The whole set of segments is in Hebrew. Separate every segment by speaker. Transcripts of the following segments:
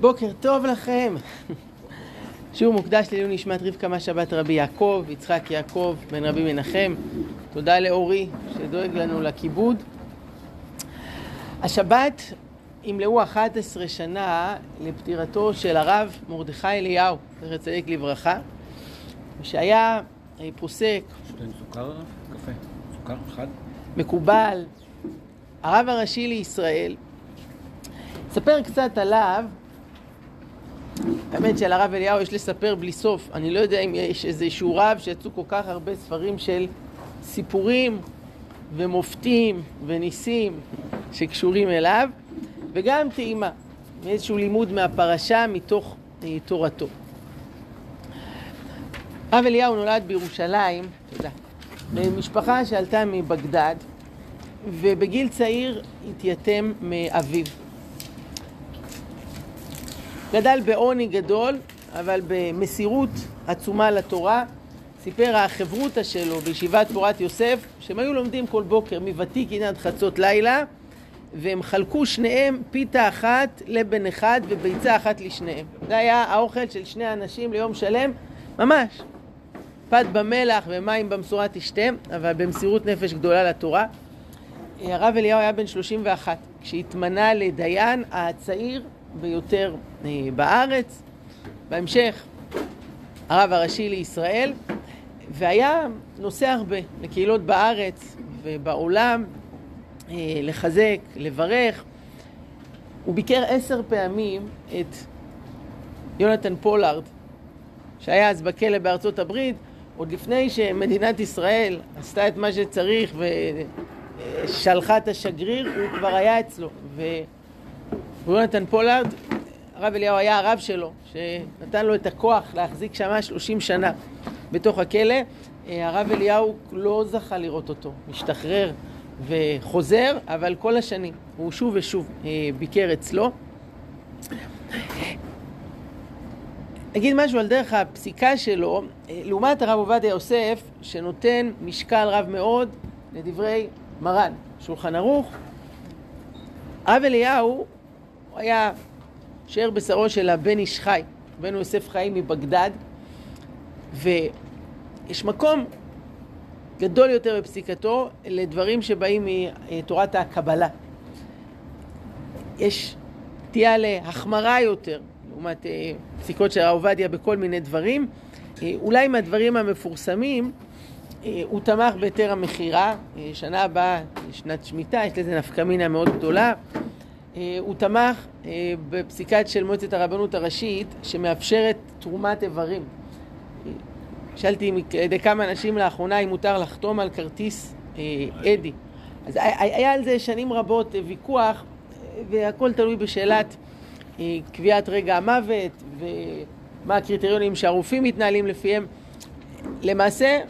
Speaker 1: בוקר טוב לכם. שיעור מוקדש לעילוי נשמת רבקה מה שבת רבי יעקב, יצחק יעקב, בן רבי מנחם. תודה לאורי שדואג לנו לכיבוד. השבת ימלאו 11 שנה לפטירתו של הרב מרדכי אליהו, זכר צדיק לברכה, שהיה פוסק,
Speaker 2: סוכר, קפה, סוכר אחד.
Speaker 1: מקובל, הרב הראשי לישראל. אספר קצת עליו. האמת שעל הרב אליהו יש לספר בלי סוף. אני לא יודע אם יש איזשהו רב שיצאו כל כך הרבה ספרים של סיפורים ומופתים וניסים שקשורים אליו, וגם טעימה, מאיזשהו לימוד מהפרשה מתוך אה, תורתו. הרב אליהו נולד בירושלים, תודה, במשפחה שעלתה מבגדד, ובגיל צעיר התייתם מאביו. גדל בעוני גדול, אבל במסירות עצומה לתורה. סיפר החברותא שלו בישיבת תורת יוסף, שהם היו לומדים כל בוקר מוותיקין עד חצות לילה, והם חלקו שניהם פיתה אחת לבן אחד וביצה אחת לשניהם. זה היה האוכל של שני אנשים ליום שלם, ממש. פת במלח ומים במשורה תשתה, אבל במסירות נפש גדולה לתורה. הרב אליהו היה בן 31 כשהתמנה לדיין הצעיר ביותר אה, בארץ. בהמשך, הרב הראשי לישראל, והיה נוסע הרבה לקהילות בארץ ובעולם, אה, לחזק, לברך. הוא ביקר עשר פעמים את יונתן פולארד, שהיה אז בכלא בארצות הברית, עוד לפני שמדינת ישראל עשתה את מה שצריך ושלחה את השגריר, הוא כבר היה אצלו. ויונתן פולארד, הרב אליהו היה הרב שלו, שנתן לו את הכוח להחזיק שמה 30 שנה בתוך הכלא. הרב אליהו לא זכה לראות אותו, משתחרר וחוזר, אבל כל השנים הוא שוב ושוב ביקר אצלו. אגיד משהו על דרך הפסיקה שלו, לעומת הרב עובדיה יוסף, שנותן משקל רב מאוד לדברי מרן, שולחן ערוך. הרב אליהו הוא היה שער בשרו של הבן איש חי, בן יוסף חיים מבגדד, ויש מקום גדול יותר בפסיקתו לדברים שבאים מתורת הקבלה. יש תהיה להחמרה יותר, לעומת פסיקות של הרב עובדיה בכל מיני דברים. אולי מהדברים המפורסמים, הוא תמך בהיתר המכירה, שנה הבאה, שנת שמיטה, יש לזה נפקא מינה מאוד גדולה. הוא תמך בפסיקת של מועצת הרבנות הראשית שמאפשרת תרומת איברים. שאלתי על כמה אנשים לאחרונה אם מותר לחתום על כרטיס אדי. אז היה על זה שנים רבות ויכוח, והכל תלוי בשאלת קביעת רגע המוות ומה הקריטריונים שהרופאים מתנהלים לפיהם. למעשה,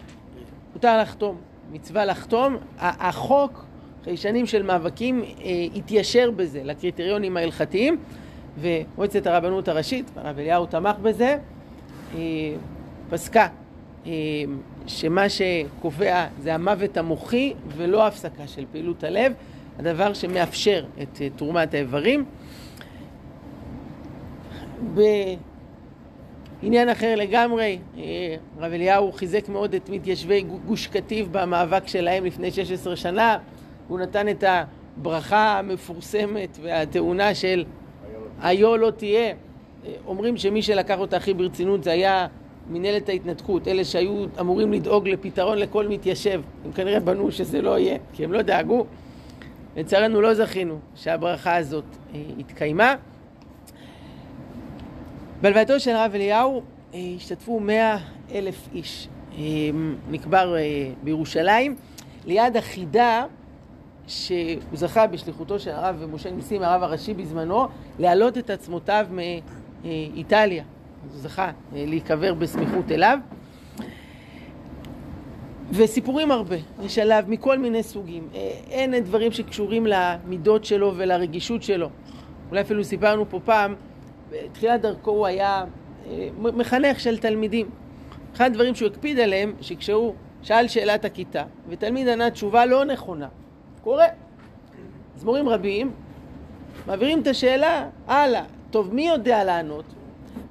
Speaker 1: מותר לחתום, מצווה לחתום. החוק, אחרי שנים של מאבקים, התיישר בזה לקריטריונים ההלכתיים, ומועצת הרבנות הראשית, הרב אליהו תמך בזה, פסקה שמה שקובע זה המוות המוחי ולא הפסקה של פעילות הלב, הדבר שמאפשר את תרומת האיברים. בעניין אחר לגמרי, רב אליהו חיזק מאוד את מתיישבי גוש קטיף במאבק שלהם לפני 16 שנה. הוא נתן את הברכה המפורסמת והטעונה של היו לא תהיה. אומרים שמי שלקח אותה הכי ברצינות זה היה מנהלת ההתנתקות, אלה שהיו אמורים לדאוג לפתרון לכל מתיישב. הם כנראה בנו שזה לא יהיה, כי הם לא דאגו. לצערנו לא זכינו שהברכה הזאת התקיימה. בהלווייתו של הרב אליהו השתתפו מאה אלף איש. נקבר בירושלים, ליד החידה שהוא זכה בשליחותו של הרב משה ניסים, הרב הראשי בזמנו, להעלות את עצמותיו מאיטליה. אז הוא זכה להיקבר בסמיכות אליו. וסיפורים הרבה, יש עליו מכל מיני סוגים. אין דברים שקשורים למידות שלו ולרגישות שלו. אולי אפילו סיפרנו פה פעם, בתחילת דרכו הוא היה מחנך של תלמידים. אחד הדברים שהוא הקפיד עליהם, שכשהוא שאל שאלת הכיתה, ותלמיד ענה תשובה לא נכונה, קורה. אז מורים רבים מעבירים את השאלה הלאה, טוב, מי יודע לענות?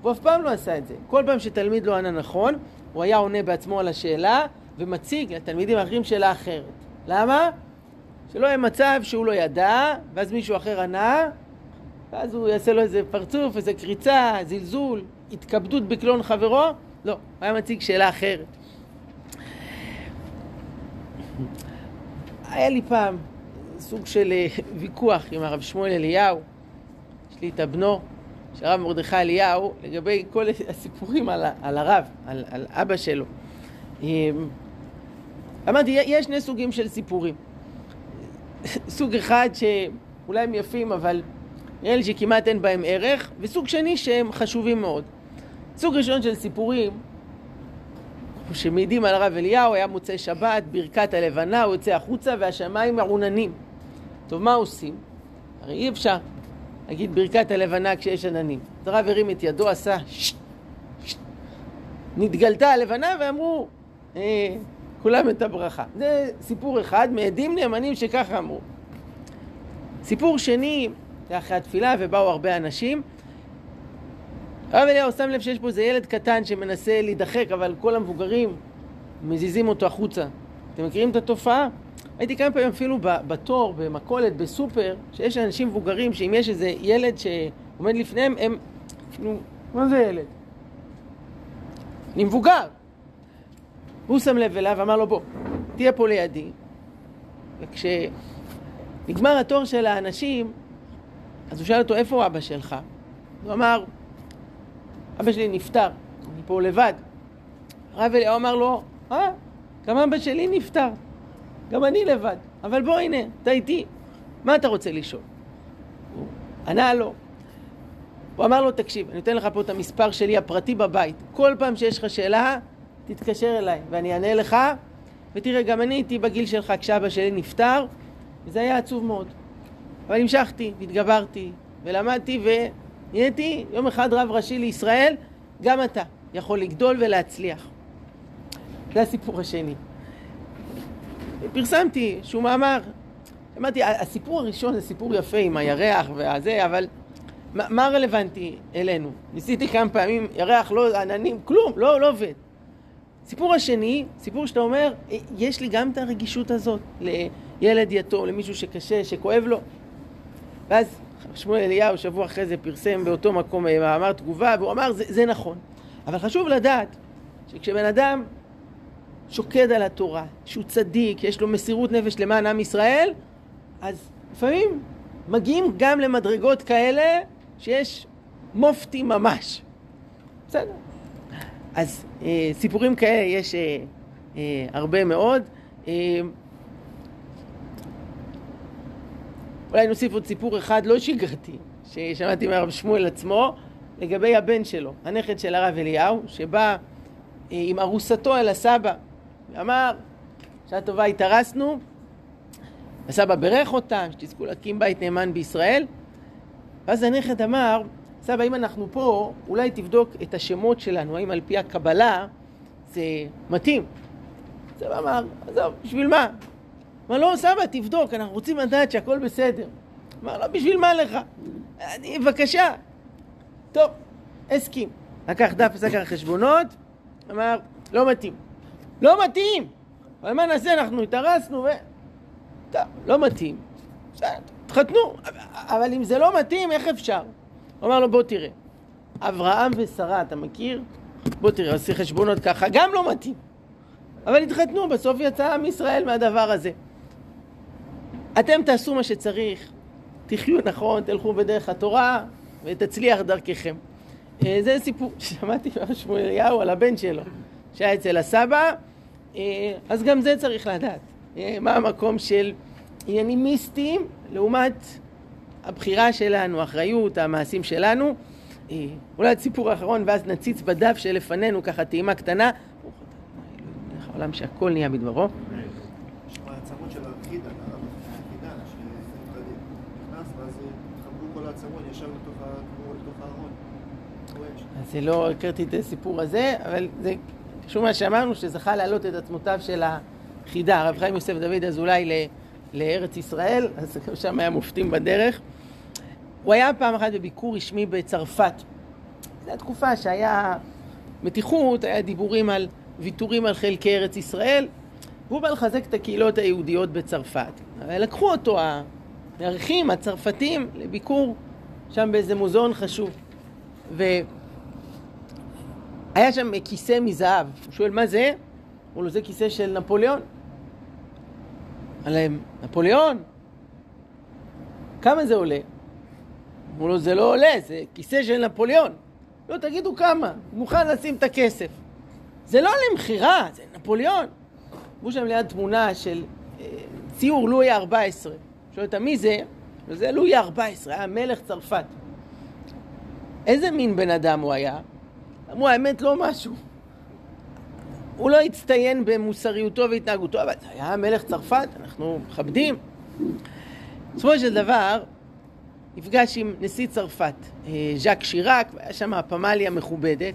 Speaker 1: הוא אף פעם לא עשה את זה. כל פעם שתלמיד לא ענה נכון, הוא היה עונה בעצמו על השאלה ומציג לתלמידים האחרים שאלה אחרת. למה? שלא יהיה מצב שהוא לא ידע, ואז מישהו אחר ענה, ואז הוא יעשה לו איזה פרצוף, איזה קריצה, זלזול, התכבדות בקלון חברו. לא, הוא היה מציג שאלה אחרת. היה לי פעם סוג של אה, ויכוח עם הרב שמואל אליהו, יש לי את הבנו, של הרב מרדכי אליהו, לגבי כל הסיפורים על, על הרב, על, על אבא שלו. אמ, אמרתי, יש שני סוגים של סיפורים. סוג אחד שאולי הם יפים, אבל נראה לי שכמעט אין בהם ערך, וסוג שני שהם חשובים מאוד. סוג ראשון של סיפורים שמעידים על הרב אליהו, היה מוצאי שבת, ברכת הלבנה, הוא יוצא החוצה והשמיים מעוננים. טוב, מה עושים? הרי אי אפשר להגיד ברכת הלבנה כשיש עננים. אז הרב הרים את ידו, עשה שט. הרב אליהו שם לב שיש פה איזה ילד קטן שמנסה להידחק, אבל כל המבוגרים מזיזים אותו החוצה. אתם מכירים את התופעה? הייתי כמה פעמים אפילו בתור, במכולת, בסופר, שיש אנשים מבוגרים שאם יש איזה ילד שעומד לפניהם, הם... נו, מה זה ילד? אני מבוגר. והוא שם לב אליו ואמר לו, בוא, תהיה פה לידי. וכשנגמר התור של האנשים, אז הוא שאל אותו, איפה אבא שלך? הוא אמר, אבא שלי נפטר, אני פה לבד. הרב אליהו אמר לו, אה, גם אבא שלי נפטר, גם אני לבד, אבל בוא הנה, אתה איתי, מה אתה רוצה לשאול? הוא ענה לו. הוא אמר לו, תקשיב, אני אתן לך פה את המספר שלי הפרטי בבית. כל פעם שיש לך שאלה, תתקשר אליי ואני אענה לך. ותראה, גם אני הייתי בגיל שלך כשאבא שלי נפטר, וזה היה עצוב מאוד. אבל המשכתי, והתגברתי, ולמדתי, ונהייתי יום אחד רב ראשי לישראל, גם אתה יכול לגדול ולהצליח. זה הסיפור השני. פרסמתי איזשהו מאמר. אמרתי, הסיפור הראשון זה סיפור יפה עם הירח והזה, אבל מה, מה רלוונטי אלינו? ניסיתי כמה פעמים, ירח, לא עננים, כלום, לא, לא עובד. סיפור השני, סיפור שאתה אומר, יש לי גם את הרגישות הזאת לילד יתום, למישהו שקשה, שכואב לו. ואז שמואל אליהו שבוע אחרי זה פרסם באותו מקום מאמר תגובה, והוא אמר, זה, זה נכון. אבל חשוב לדעת שכשבן אדם שוקד על התורה, שהוא צדיק, יש לו מסירות נפש למען עם ישראל, אז לפעמים מגיעים גם למדרגות כאלה שיש מופתי ממש. בסדר. אז אה, סיפורים כאלה יש אה, אה, הרבה מאוד. אה, אולי נוסיף עוד סיפור אחד לא שגרתי, ששמעתי מהרב שמואל עצמו, לגבי הבן שלו, הנכד של הרב אליהו, שבא אה, עם ארוסתו אל הסבא, ואמר, שעה טובה התארסנו, הסבא בירך אותם, שתזכו להקים בית נאמן בישראל, ואז הנכד אמר, סבא, אם אנחנו פה, אולי תבדוק את השמות שלנו, האם על פי הקבלה זה מתאים. סבא אמר, עזוב, בשביל מה? אמר, לא, סבא, תבדוק, אנחנו רוצים לדעת שהכל בסדר. אמר, לא, בשביל מה לך? אני, בבקשה. טוב, הסכים. לקח דף וסקר חשבונות, אמר, לא מתאים. לא מתאים! אבל מה נעשה, אנחנו התארסנו ו... טוב, לא מתאים. בסדר, תתחתנו. אבל אם זה לא מתאים, איך אפשר? הוא אמר לו, בוא תראה. אברהם ושרה, אתה מכיר? בוא תראה, עשי חשבונות ככה, גם לא מתאים. אבל התחתנו, בסוף יצא עם ישראל מהדבר הזה. אתם תעשו מה שצריך, תחיו נכון, תלכו בדרך התורה ותצליח דרככם. אה, זה סיפור ששמעתי משמואל אליהו על הבן שלו, שהיה אצל הסבא, אה, אז גם זה צריך לדעת. אה, מה המקום של עניינים מיסטיים לעומת הבחירה שלנו, האחריות, המעשים שלנו. אולי הסיפור האחרון ואז נציץ בדף שלפנינו ככה טעימה קטנה. העולם שהכל נהיה בדברו. אז לא הכרתי את הסיפור הזה, אבל זה קשור מה שאמרנו, שזכה להעלות את עצמותיו של החידה, הרב חיים יוסף דוד אזולאי לארץ ישראל, אז שם היה מופתים בדרך. הוא היה פעם אחת בביקור רשמי בצרפת. זו התקופה שהיה מתיחות, היה דיבורים על ויתורים על חלקי ארץ ישראל, והוא בא לחזק את הקהילות היהודיות בצרפת. לקחו אותו המארחים, הצרפתים, לביקור שם באיזה מוזיאון חשוב. והיה שם כיסא מזהב. הוא שואל, מה זה? אמרו לו, זה כיסא של נפוליאון. עליהם, נפוליאון? כמה זה עולה? אמרו לו, זה לא עולה, זה כיסא של נפוליאון. לא, תגידו כמה, מוכן לשים את הכסף. זה לא למכירה, זה נפוליאון. אמרו שם ליד תמונה של אה, ציור לואי ה-14. שואל אותה, מי זה? וזה לואי ה-14, היה מלך צרפת. איזה מין בן אדם הוא היה? אמרו, האמת, לא משהו. הוא לא הצטיין במוסריותו והתנהגותו, אבל זה היה מלך צרפת, אנחנו מכבדים. בסופו של דבר, נפגש עם נשיא צרפת, אה, ז'אק שיראק, והיה שם הפמליה מכובדת.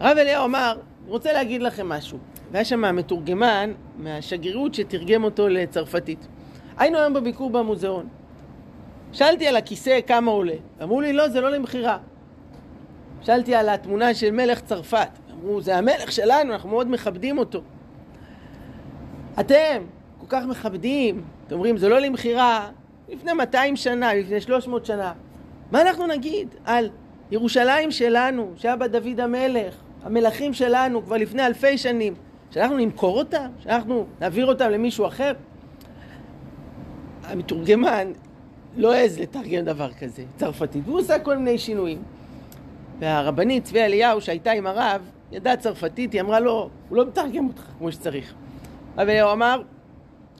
Speaker 1: הרב אליהו אמר, אני רוצה להגיד לכם משהו. והיה שם מתורגמן מהשגרירות שתרגם אותו לצרפתית. היינו היום בביקור במוזיאון. שאלתי על הכיסא כמה עולה. אמרו לי, לא, זה לא למכירה. שאלתי על התמונה של מלך צרפת. אמרו, זה המלך שלנו, אנחנו מאוד מכבדים אותו. אתם כל כך מכבדים, אתם אומרים, זה לא למכירה, לפני 200 שנה, לפני 300 שנה. מה אנחנו נגיד על ירושלים שלנו, שהיה בה דוד המלך, המלכים שלנו כבר לפני אלפי שנים, שאנחנו נמכור אותם? שאנחנו נעביר אותם למישהו אחר? המתורגמן לא העז לתרגם דבר כזה, צרפתית, והוא עושה כל מיני שינויים. והרבנית צבי אליהו שהייתה עם הרב, ידעה צרפתית, היא אמרה לו, הוא לא מתרגם אותך כמו שצריך. הרב אליהו אמר,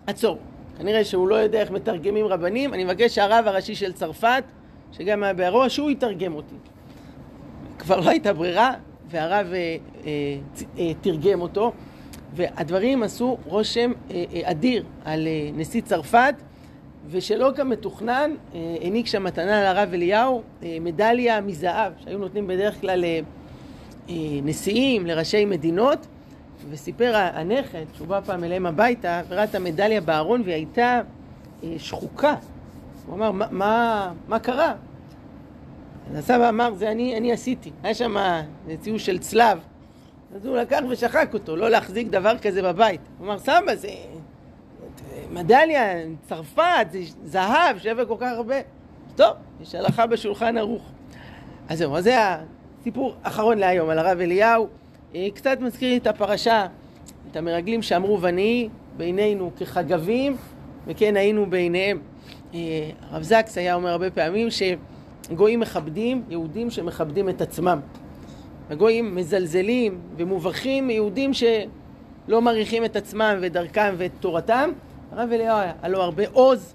Speaker 1: עצור, כנראה שהוא לא יודע איך מתרגמים רבנים, אני מבקש שהרב הראשי של צרפת, שגם היה בערו, שהוא יתרגם אותי. כבר לא הייתה ברירה, והרב אה, אה, אה, תרגם אותו, והדברים עשו רושם אה, אה, אדיר על אה, נשיא צרפת, ושלא כמתוכנן, אה, העניק שם מתנה לרב אליהו, אה, מדליה מזהב, שהיו נותנים בדרך כלל לנשיאים, אה, לראשי מדינות, וסיפר הנכד, שהוא בא פעם אליהם הביתה, וראה את המדליה בארון והיא הייתה שחוקה. הוא אמר, מה, מה, מה קרה? אז הסבא אמר, זה אני, אני עשיתי. היה שם ציור של צלב. אז הוא לקח ושחק אותו, לא להחזיק דבר כזה בבית. הוא אמר, סבא, זה מדליה, צרפת, זה זהב, שווה כל כך הרבה. טוב, יש הלכה בשולחן ערוך. אז זהו, אז זה הסיפור האחרון להיום על הרב אליהו. אה, קצת מזכיר את הפרשה, את המרגלים שאמרו ונהי בינינו כחגבים, וכן היינו בעיניהם. אה, הרב זקס היה אומר הרבה פעמים שגויים מכבדים יהודים שמכבדים את עצמם. הגויים מזלזלים ומובכים יהודים שלא מעריכים את עצמם ואת דרכם ואת תורתם. הרב אליהו היה לו הרבה עוז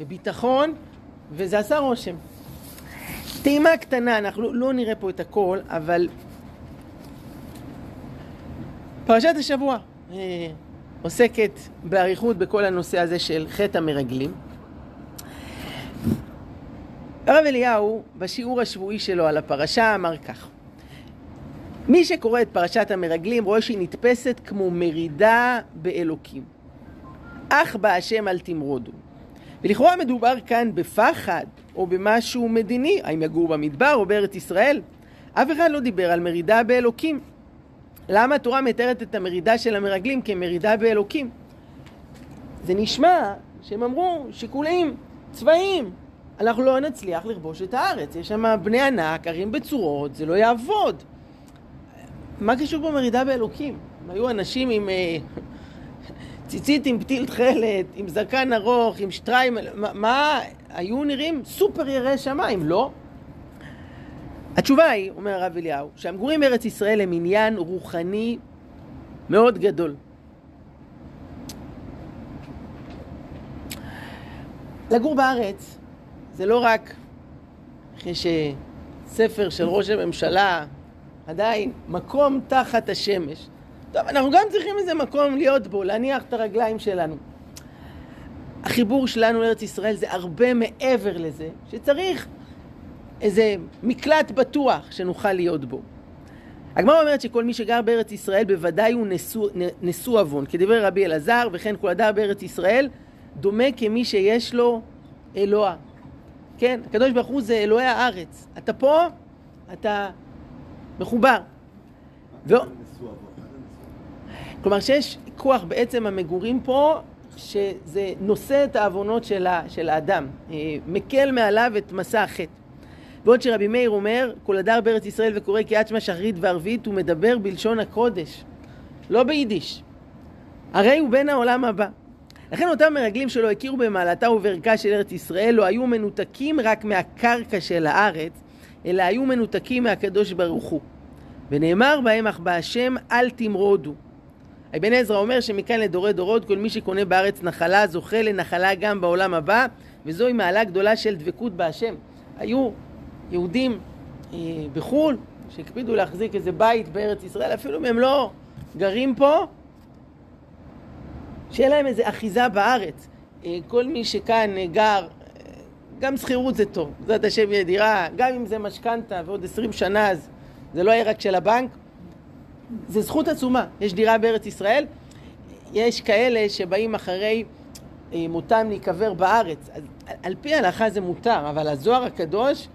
Speaker 1: וביטחון, וזה עשה רושם. טעימה קטנה, אנחנו לא נראה פה את הכל, אבל פרשת השבוע אה, עוסקת באריכות בכל הנושא הזה של חטא המרגלים. הרב אליהו, בשיעור השבועי שלו על הפרשה, אמר כך: מי שקורא את פרשת המרגלים רואה שהיא נתפסת כמו מרידה באלוקים. אך בהשם אל תמרודו. ולכאורה מדובר כאן בפחד או במשהו מדיני, האם יגור במדבר או בארץ ישראל. אף אחד לא דיבר על מרידה באלוקים. למה התורה מתארת את המרידה של המרגלים כמרידה באלוקים? זה נשמע שהם אמרו שיקולים צבאיים. אנחנו לא נצליח לכבוש את הארץ, יש שם בני ענק, ערים בצורות, זה לא יעבוד. מה קשור פה מרידה באלוקים? היו אנשים עם אה, ציצית עם פתיל תכלת, עם זקן ארוך, עם שטריימל, מה, היו נראים סופר יראי שמיים, לא? התשובה היא, אומר הרב אליהו, שהמגורים בארץ ישראל הם עניין רוחני מאוד גדול. לגור בארץ זה לא רק אחרי שספר של ראש הממשלה עדיין מקום תחת השמש. טוב, אנחנו גם צריכים איזה מקום להיות בו, להניח את הרגליים שלנו. החיבור שלנו לארץ ישראל זה הרבה מעבר לזה, שצריך איזה מקלט בטוח שנוכל להיות בו. הגמרא אומרת שכל מי שגר בארץ ישראל בוודאי הוא נשוא, נשוא עוון. כדברי רבי אלעזר, וכן כל הדר בארץ ישראל דומה כמי שיש לו אלוה. כן? הקדוש ברוך הוא זה אלוהי הארץ. אתה פה, אתה מחובר. ו... כלומר שיש כוח בעצם המגורים פה, שזה נושא את העוונות של, ה, של האדם, אה, מקל מעליו את מסע החטא. בעוד שרבי מאיר אומר, כל הדר בארץ ישראל וקורא קריאת שמע שחרית וערבית, הוא מדבר בלשון הקודש, לא ביידיש. הרי הוא בן העולם הבא. לכן אותם מרגלים שלא הכירו במעלתה ובערכה של ארץ ישראל לא היו מנותקים רק מהקרקע של הארץ, אלא היו מנותקים מהקדוש ברוך הוא. ונאמר בהם אך בהשם אל תמרודו. אבן עזרא אומר שמכאן לדורי דורות כל מי שקונה בארץ נחלה זוכה לנחלה גם בעולם הבא וזוהי מעלה גדולה של דבקות בהשם. היו יהודים אה, בחו"ל שהקפידו להחזיק איזה בית בארץ ישראל אפילו אם הם לא גרים פה שיהיה להם איזה אחיזה בארץ. אה, כל מי שכאן אה, גר, גם שכירות זה טוב, בעזרת השם יהיה דירה, גם אם זה משכנתה ועוד עשרים שנה אז זה לא יהיה רק של הבנק. זה זכות עצומה, יש דירה בארץ ישראל, יש כאלה שבאים אחרי מותם להיקבר בארץ. אז על פי ההלכה זה מותר, אבל הזוהר הקדוש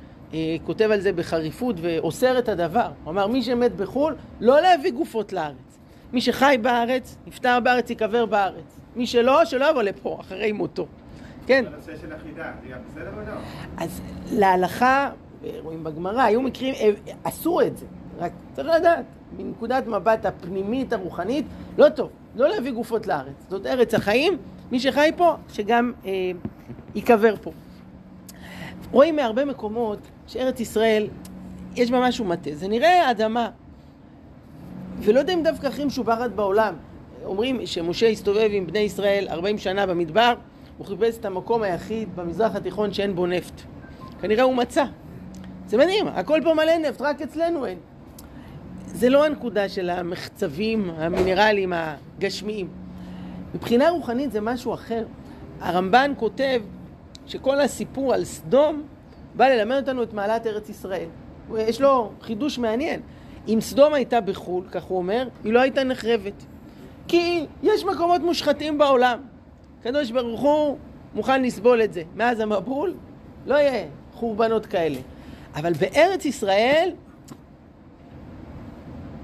Speaker 1: כותב על זה בחריפות ואוסר את הדבר. הוא אמר, מי שמת בחו"ל, לא להביא גופות לארץ. מי שחי בארץ, נפטר בארץ, ייקבר בארץ. מי שלא, שלא יבוא לפה, אחרי מותו. כן.
Speaker 3: בנושא של אחידה, זה בסדר או לא?
Speaker 1: אז להלכה, רואים בגמרא, היו מקרים, אה, עשו את זה. רק צריך לדעת, מנקודת מבט הפנימית, הרוחנית, לא טוב. לא להביא גופות לארץ. זאת ארץ החיים, מי שחי פה, שגם אה, ייקבר פה. רואים מהרבה מקומות שארץ ישראל, יש בה משהו מטה. זה נראה אדמה. ולא יודע אם דווקא הכי משובחת בעולם. אומרים שמשה הסתובב עם בני ישראל 40 שנה במדבר, הוא חיפש את המקום היחיד במזרח התיכון שאין בו נפט. כנראה הוא מצא. זה מדהים, הכל פה מלא נפט, רק אצלנו אין. זה לא הנקודה של המחצבים המינרליים הגשמיים. מבחינה רוחנית זה משהו אחר. הרמב"ן כותב שכל הסיפור על סדום בא ללמד אותנו את מעלת ארץ ישראל. יש לו חידוש מעניין. אם סדום הייתה בחו"ל, כך הוא אומר, היא לא הייתה נחרבת. כי יש מקומות מושחתים בעולם. הקדוש ברוך הוא מוכן לסבול את זה. מאז המבול לא יהיה חורבנות כאלה. אבל בארץ ישראל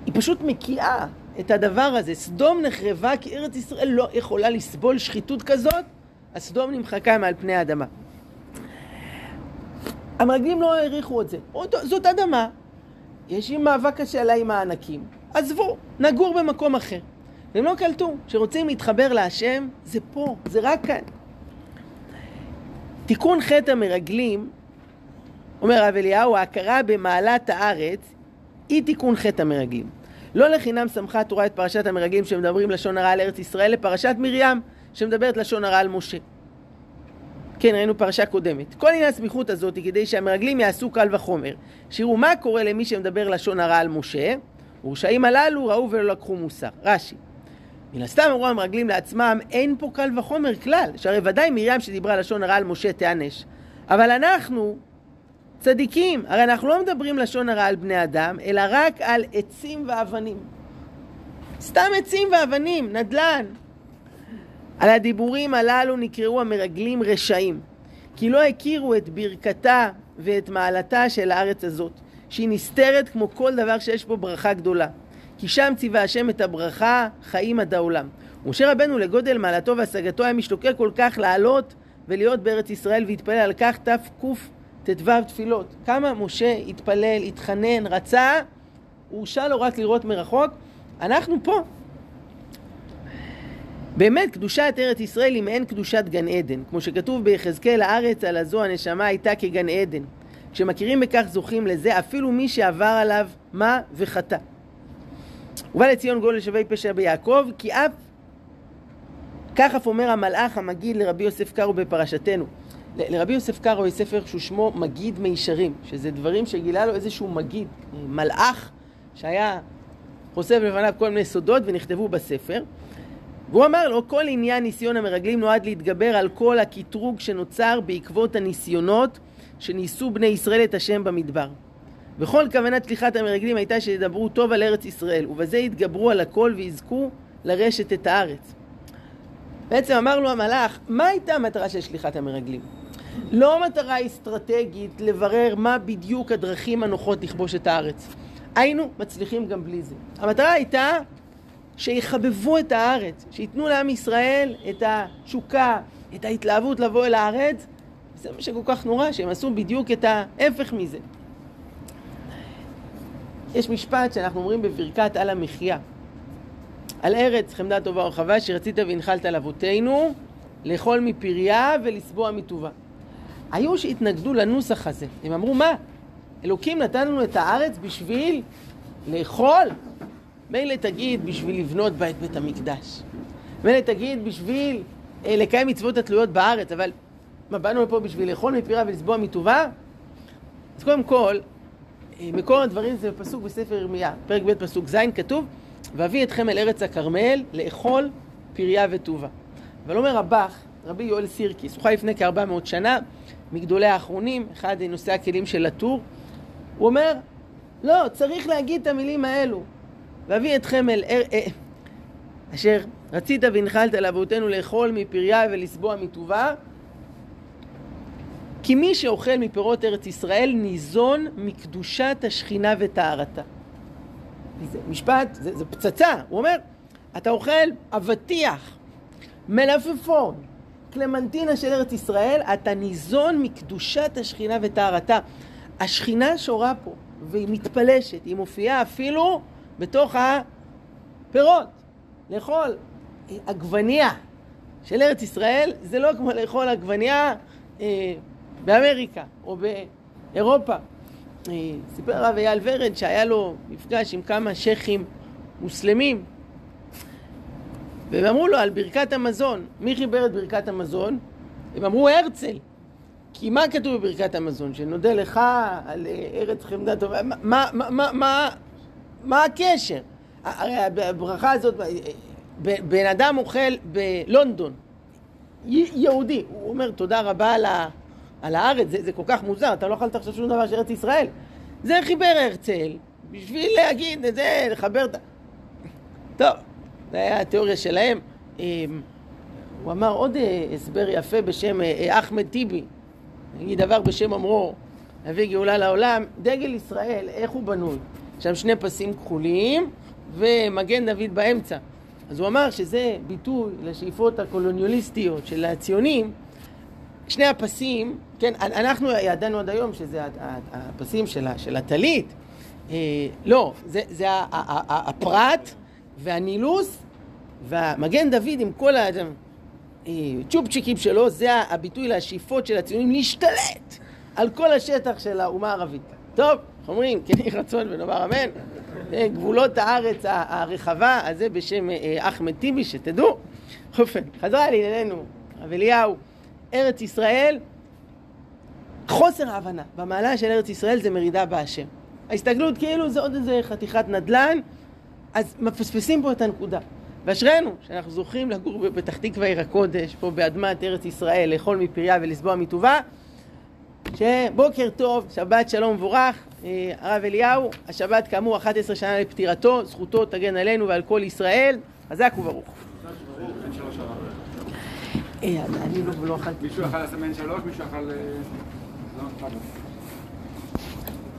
Speaker 1: היא פשוט מקיאה את הדבר הזה. סדום נחרבה כי ארץ ישראל לא יכולה לסבול שחיתות כזאת, אז סדום נמחקה מעל פני האדמה. המרגלים לא העריכו את זה. זאת אדמה, יש עם מאבק קשה עליי עם הענקים. עזבו, נגור במקום אחר. והם לא קלטו, כשרוצים להתחבר להשם, זה פה, זה רק כאן. תיקון חטא המרגלים, אומר הרב אליהו, ההכרה במעלת הארץ היא תיקון חטא המרגלים. לא לחינם שמחה התורה את פרשת המרגלים שמדברים לשון הרע על ארץ ישראל לפרשת מרים שמדברת לשון הרע על משה. כן, ראינו פרשה קודמת. כל עניין הסמיכות הזאת היא כדי שהמרגלים יעשו קל וחומר. שיראו מה קורה למי שמדבר לשון הרע על משה, ורשעים הללו ראו ולא לקחו מוסר. רש"י. מן הסתם אמרו המרגלים לעצמם, אין פה קל וחומר כלל, שהרי ודאי מרים שדיברה לשון הרע על משה תיענש. אבל אנחנו צדיקים, הרי אנחנו לא מדברים לשון הרע על בני אדם, אלא רק על עצים ואבנים. סתם עצים ואבנים, נדל"ן. על הדיבורים הללו נקראו המרגלים רשעים, כי לא הכירו את ברכתה ואת מעלתה של הארץ הזאת, שהיא נסתרת כמו כל דבר שיש בו ברכה גדולה. כי שם ציווה השם את הברכה חיים עד העולם. משה רבנו לגודל מעלתו והשגתו היה משתוקק כל כך לעלות ולהיות בארץ ישראל והתפלל על כך תקט"ו תפילות. כמה משה התפלל, התחנן, רצה, הורשה לו רק לראות מרחוק. אנחנו פה. באמת, קדושת ארץ ישראל היא מעין קדושת גן עדן. כמו שכתוב ביחזקאל, הארץ על הזו הנשמה הייתה כגן עדן. כשמכירים בכך זוכים לזה אפילו מי שעבר עליו מה וחטא. ובא לציון גואל לשבי פשע ביעקב, כי אף כך אף אומר המלאך המגיד לרבי יוסף קארו בפרשתנו. לרבי יוסף קארו יש ספר שהוא שמו מגיד מישרים, שזה דברים שגילה לו איזשהו מגיד, מלאך שהיה חושף לפניו כל מיני סודות ונכתבו בספר. והוא אמר לו, כל עניין ניסיון המרגלים נועד להתגבר על כל הקטרוג שנוצר בעקבות הניסיונות שניסו בני ישראל את השם במדבר. וכל כוונת שליחת המרגלים הייתה שידברו טוב על ארץ ישראל, ובזה יתגברו על הכל ויזכו לרשת את הארץ. בעצם אמר לו המלאך, מה הייתה המטרה של שליחת המרגלים? לא מטרה אסטרטגית לברר מה בדיוק הדרכים הנוחות לכבוש את הארץ. היינו מצליחים גם בלי זה. המטרה הייתה שיחבבו את הארץ, שייתנו לעם ישראל את התשוקה, את ההתלהבות לבוא אל הארץ. זה מה שכל כך נורא, שהם עשו בדיוק את ההפך מזה. יש משפט שאנחנו אומרים בברכת על המחיה. על ארץ חמדה טובה ורחבה שרצית והנחלת על אבותינו לאכול מפריה ולשבוע מטובה. היו שהתנגדו לנוסח הזה, הם אמרו מה? אלוקים נתן לנו את הארץ בשביל לאכול? מילא תגיד בשביל לבנות בה את בית המקדש. מילא תגיד בשביל אה, לקיים מצוות התלויות בארץ, אבל מה, באנו לפה בשביל לאכול מפריה ולשבוע מטובה? אז קודם כל, מקור הדברים זה בפסוק בספר ירמיה, פרק ב' פסוק ז', כתוב ואביא אתכם אל ארץ הכרמל לאכול פריה וטובה. אבל אומר רבך, רבי יואל סירקיס, הוא חי לפני כארבע מאות שנה, מגדולי האחרונים, אחד נושאי הכלים של הטור, הוא אומר, לא, צריך להגיד את המילים האלו. ואביא אתכם אל אר... אה, אשר רצית והנחלת לאבותינו לאכול מפריה ולשבוע מטובה, כי מי שאוכל מפירות ארץ ישראל ניזון מקדושת השכינה וטהרתה. זה משפט, זה, זה פצצה. הוא אומר, אתה אוכל אבטיח, מלפפון, קלמנטינה של ארץ ישראל, אתה ניזון מקדושת השכינה וטהרתה. השכינה שורה פה, והיא מתפלשת, היא מופיעה אפילו בתוך הפירות. לאכול עגבנייה של ארץ ישראל זה לא כמו לאכול עגבנייה אה, באמריקה או באירופה. אה, סיפר הרב אייל ורד שהיה לו מפגש עם כמה שייחים מוסלמים והם אמרו לו על ברכת המזון, מי חיבר את ברכת המזון? הם אמרו הרצל. כי מה כתוב בברכת המזון? שנודה לך על אה, ארץ חמדה טובה, מה, מה, מה, מה, מה הקשר? הרי הברכה הזאת, אה, בן אדם אוכל בלונדון, יהודי, הוא אומר תודה רבה על, ה, על הארץ, זה, זה כל כך מוזר, אתה לא אכלת עכשיו שום דבר של ארץ ישראל. זה חיבר הרצל, בשביל להגיד את זה, לחבר את ה... טוב, זה היה התיאוריה שלהם. אמ, הוא אמר עוד אה, הסבר יפה בשם אחמד טיבי, נגיד דבר בשם אמרו, להביא גאולה לעולם, דגל ישראל, איך הוא בנוי? שם שני פסים כחולים ומגן דוד באמצע. אז הוא אמר שזה ביטוי לשאיפות הקולוניאליסטיות של הציונים. שני הפסים, כן, אנחנו ידענו עד היום שזה הפסים של הטלית. אה, לא, זה, זה הפרט והנילוס והמגן דוד עם כל הצ'ופצ'יקים שלו, זה הביטוי לשאיפות של הציונים להשתלט על כל השטח של האומה הערבית. טוב, איך אומרים, כן יהי רצון ונאמר אמן. גבולות הארץ הרחבה, אז זה בשם אה, אחמד טיבי, שתדעו. חזרה לענייננו, הרב אליהו, ארץ ישראל, חוסר ההבנה במעלה של ארץ ישראל זה מרידה בהשם. ההסתגלות כאילו זה עוד איזה חתיכת נדל"ן, אז מפספסים פה את הנקודה. ואשרינו שאנחנו זוכים לגור בפתח תקווה עיר הקודש, פה באדמת ארץ ישראל, לאכול מפריה ולשבוע מטובה. שבוקר טוב, שבת שלום ומבורך, אה, הרב אליהו, השבת כאמור 11 שנה לפטירתו, זכותו תגן עלינו ועל כל ישראל, חזק וברוך.
Speaker 3: אה, אני לא אכלתי. מישהו אכל לסמן שלוש, מישהו אכל...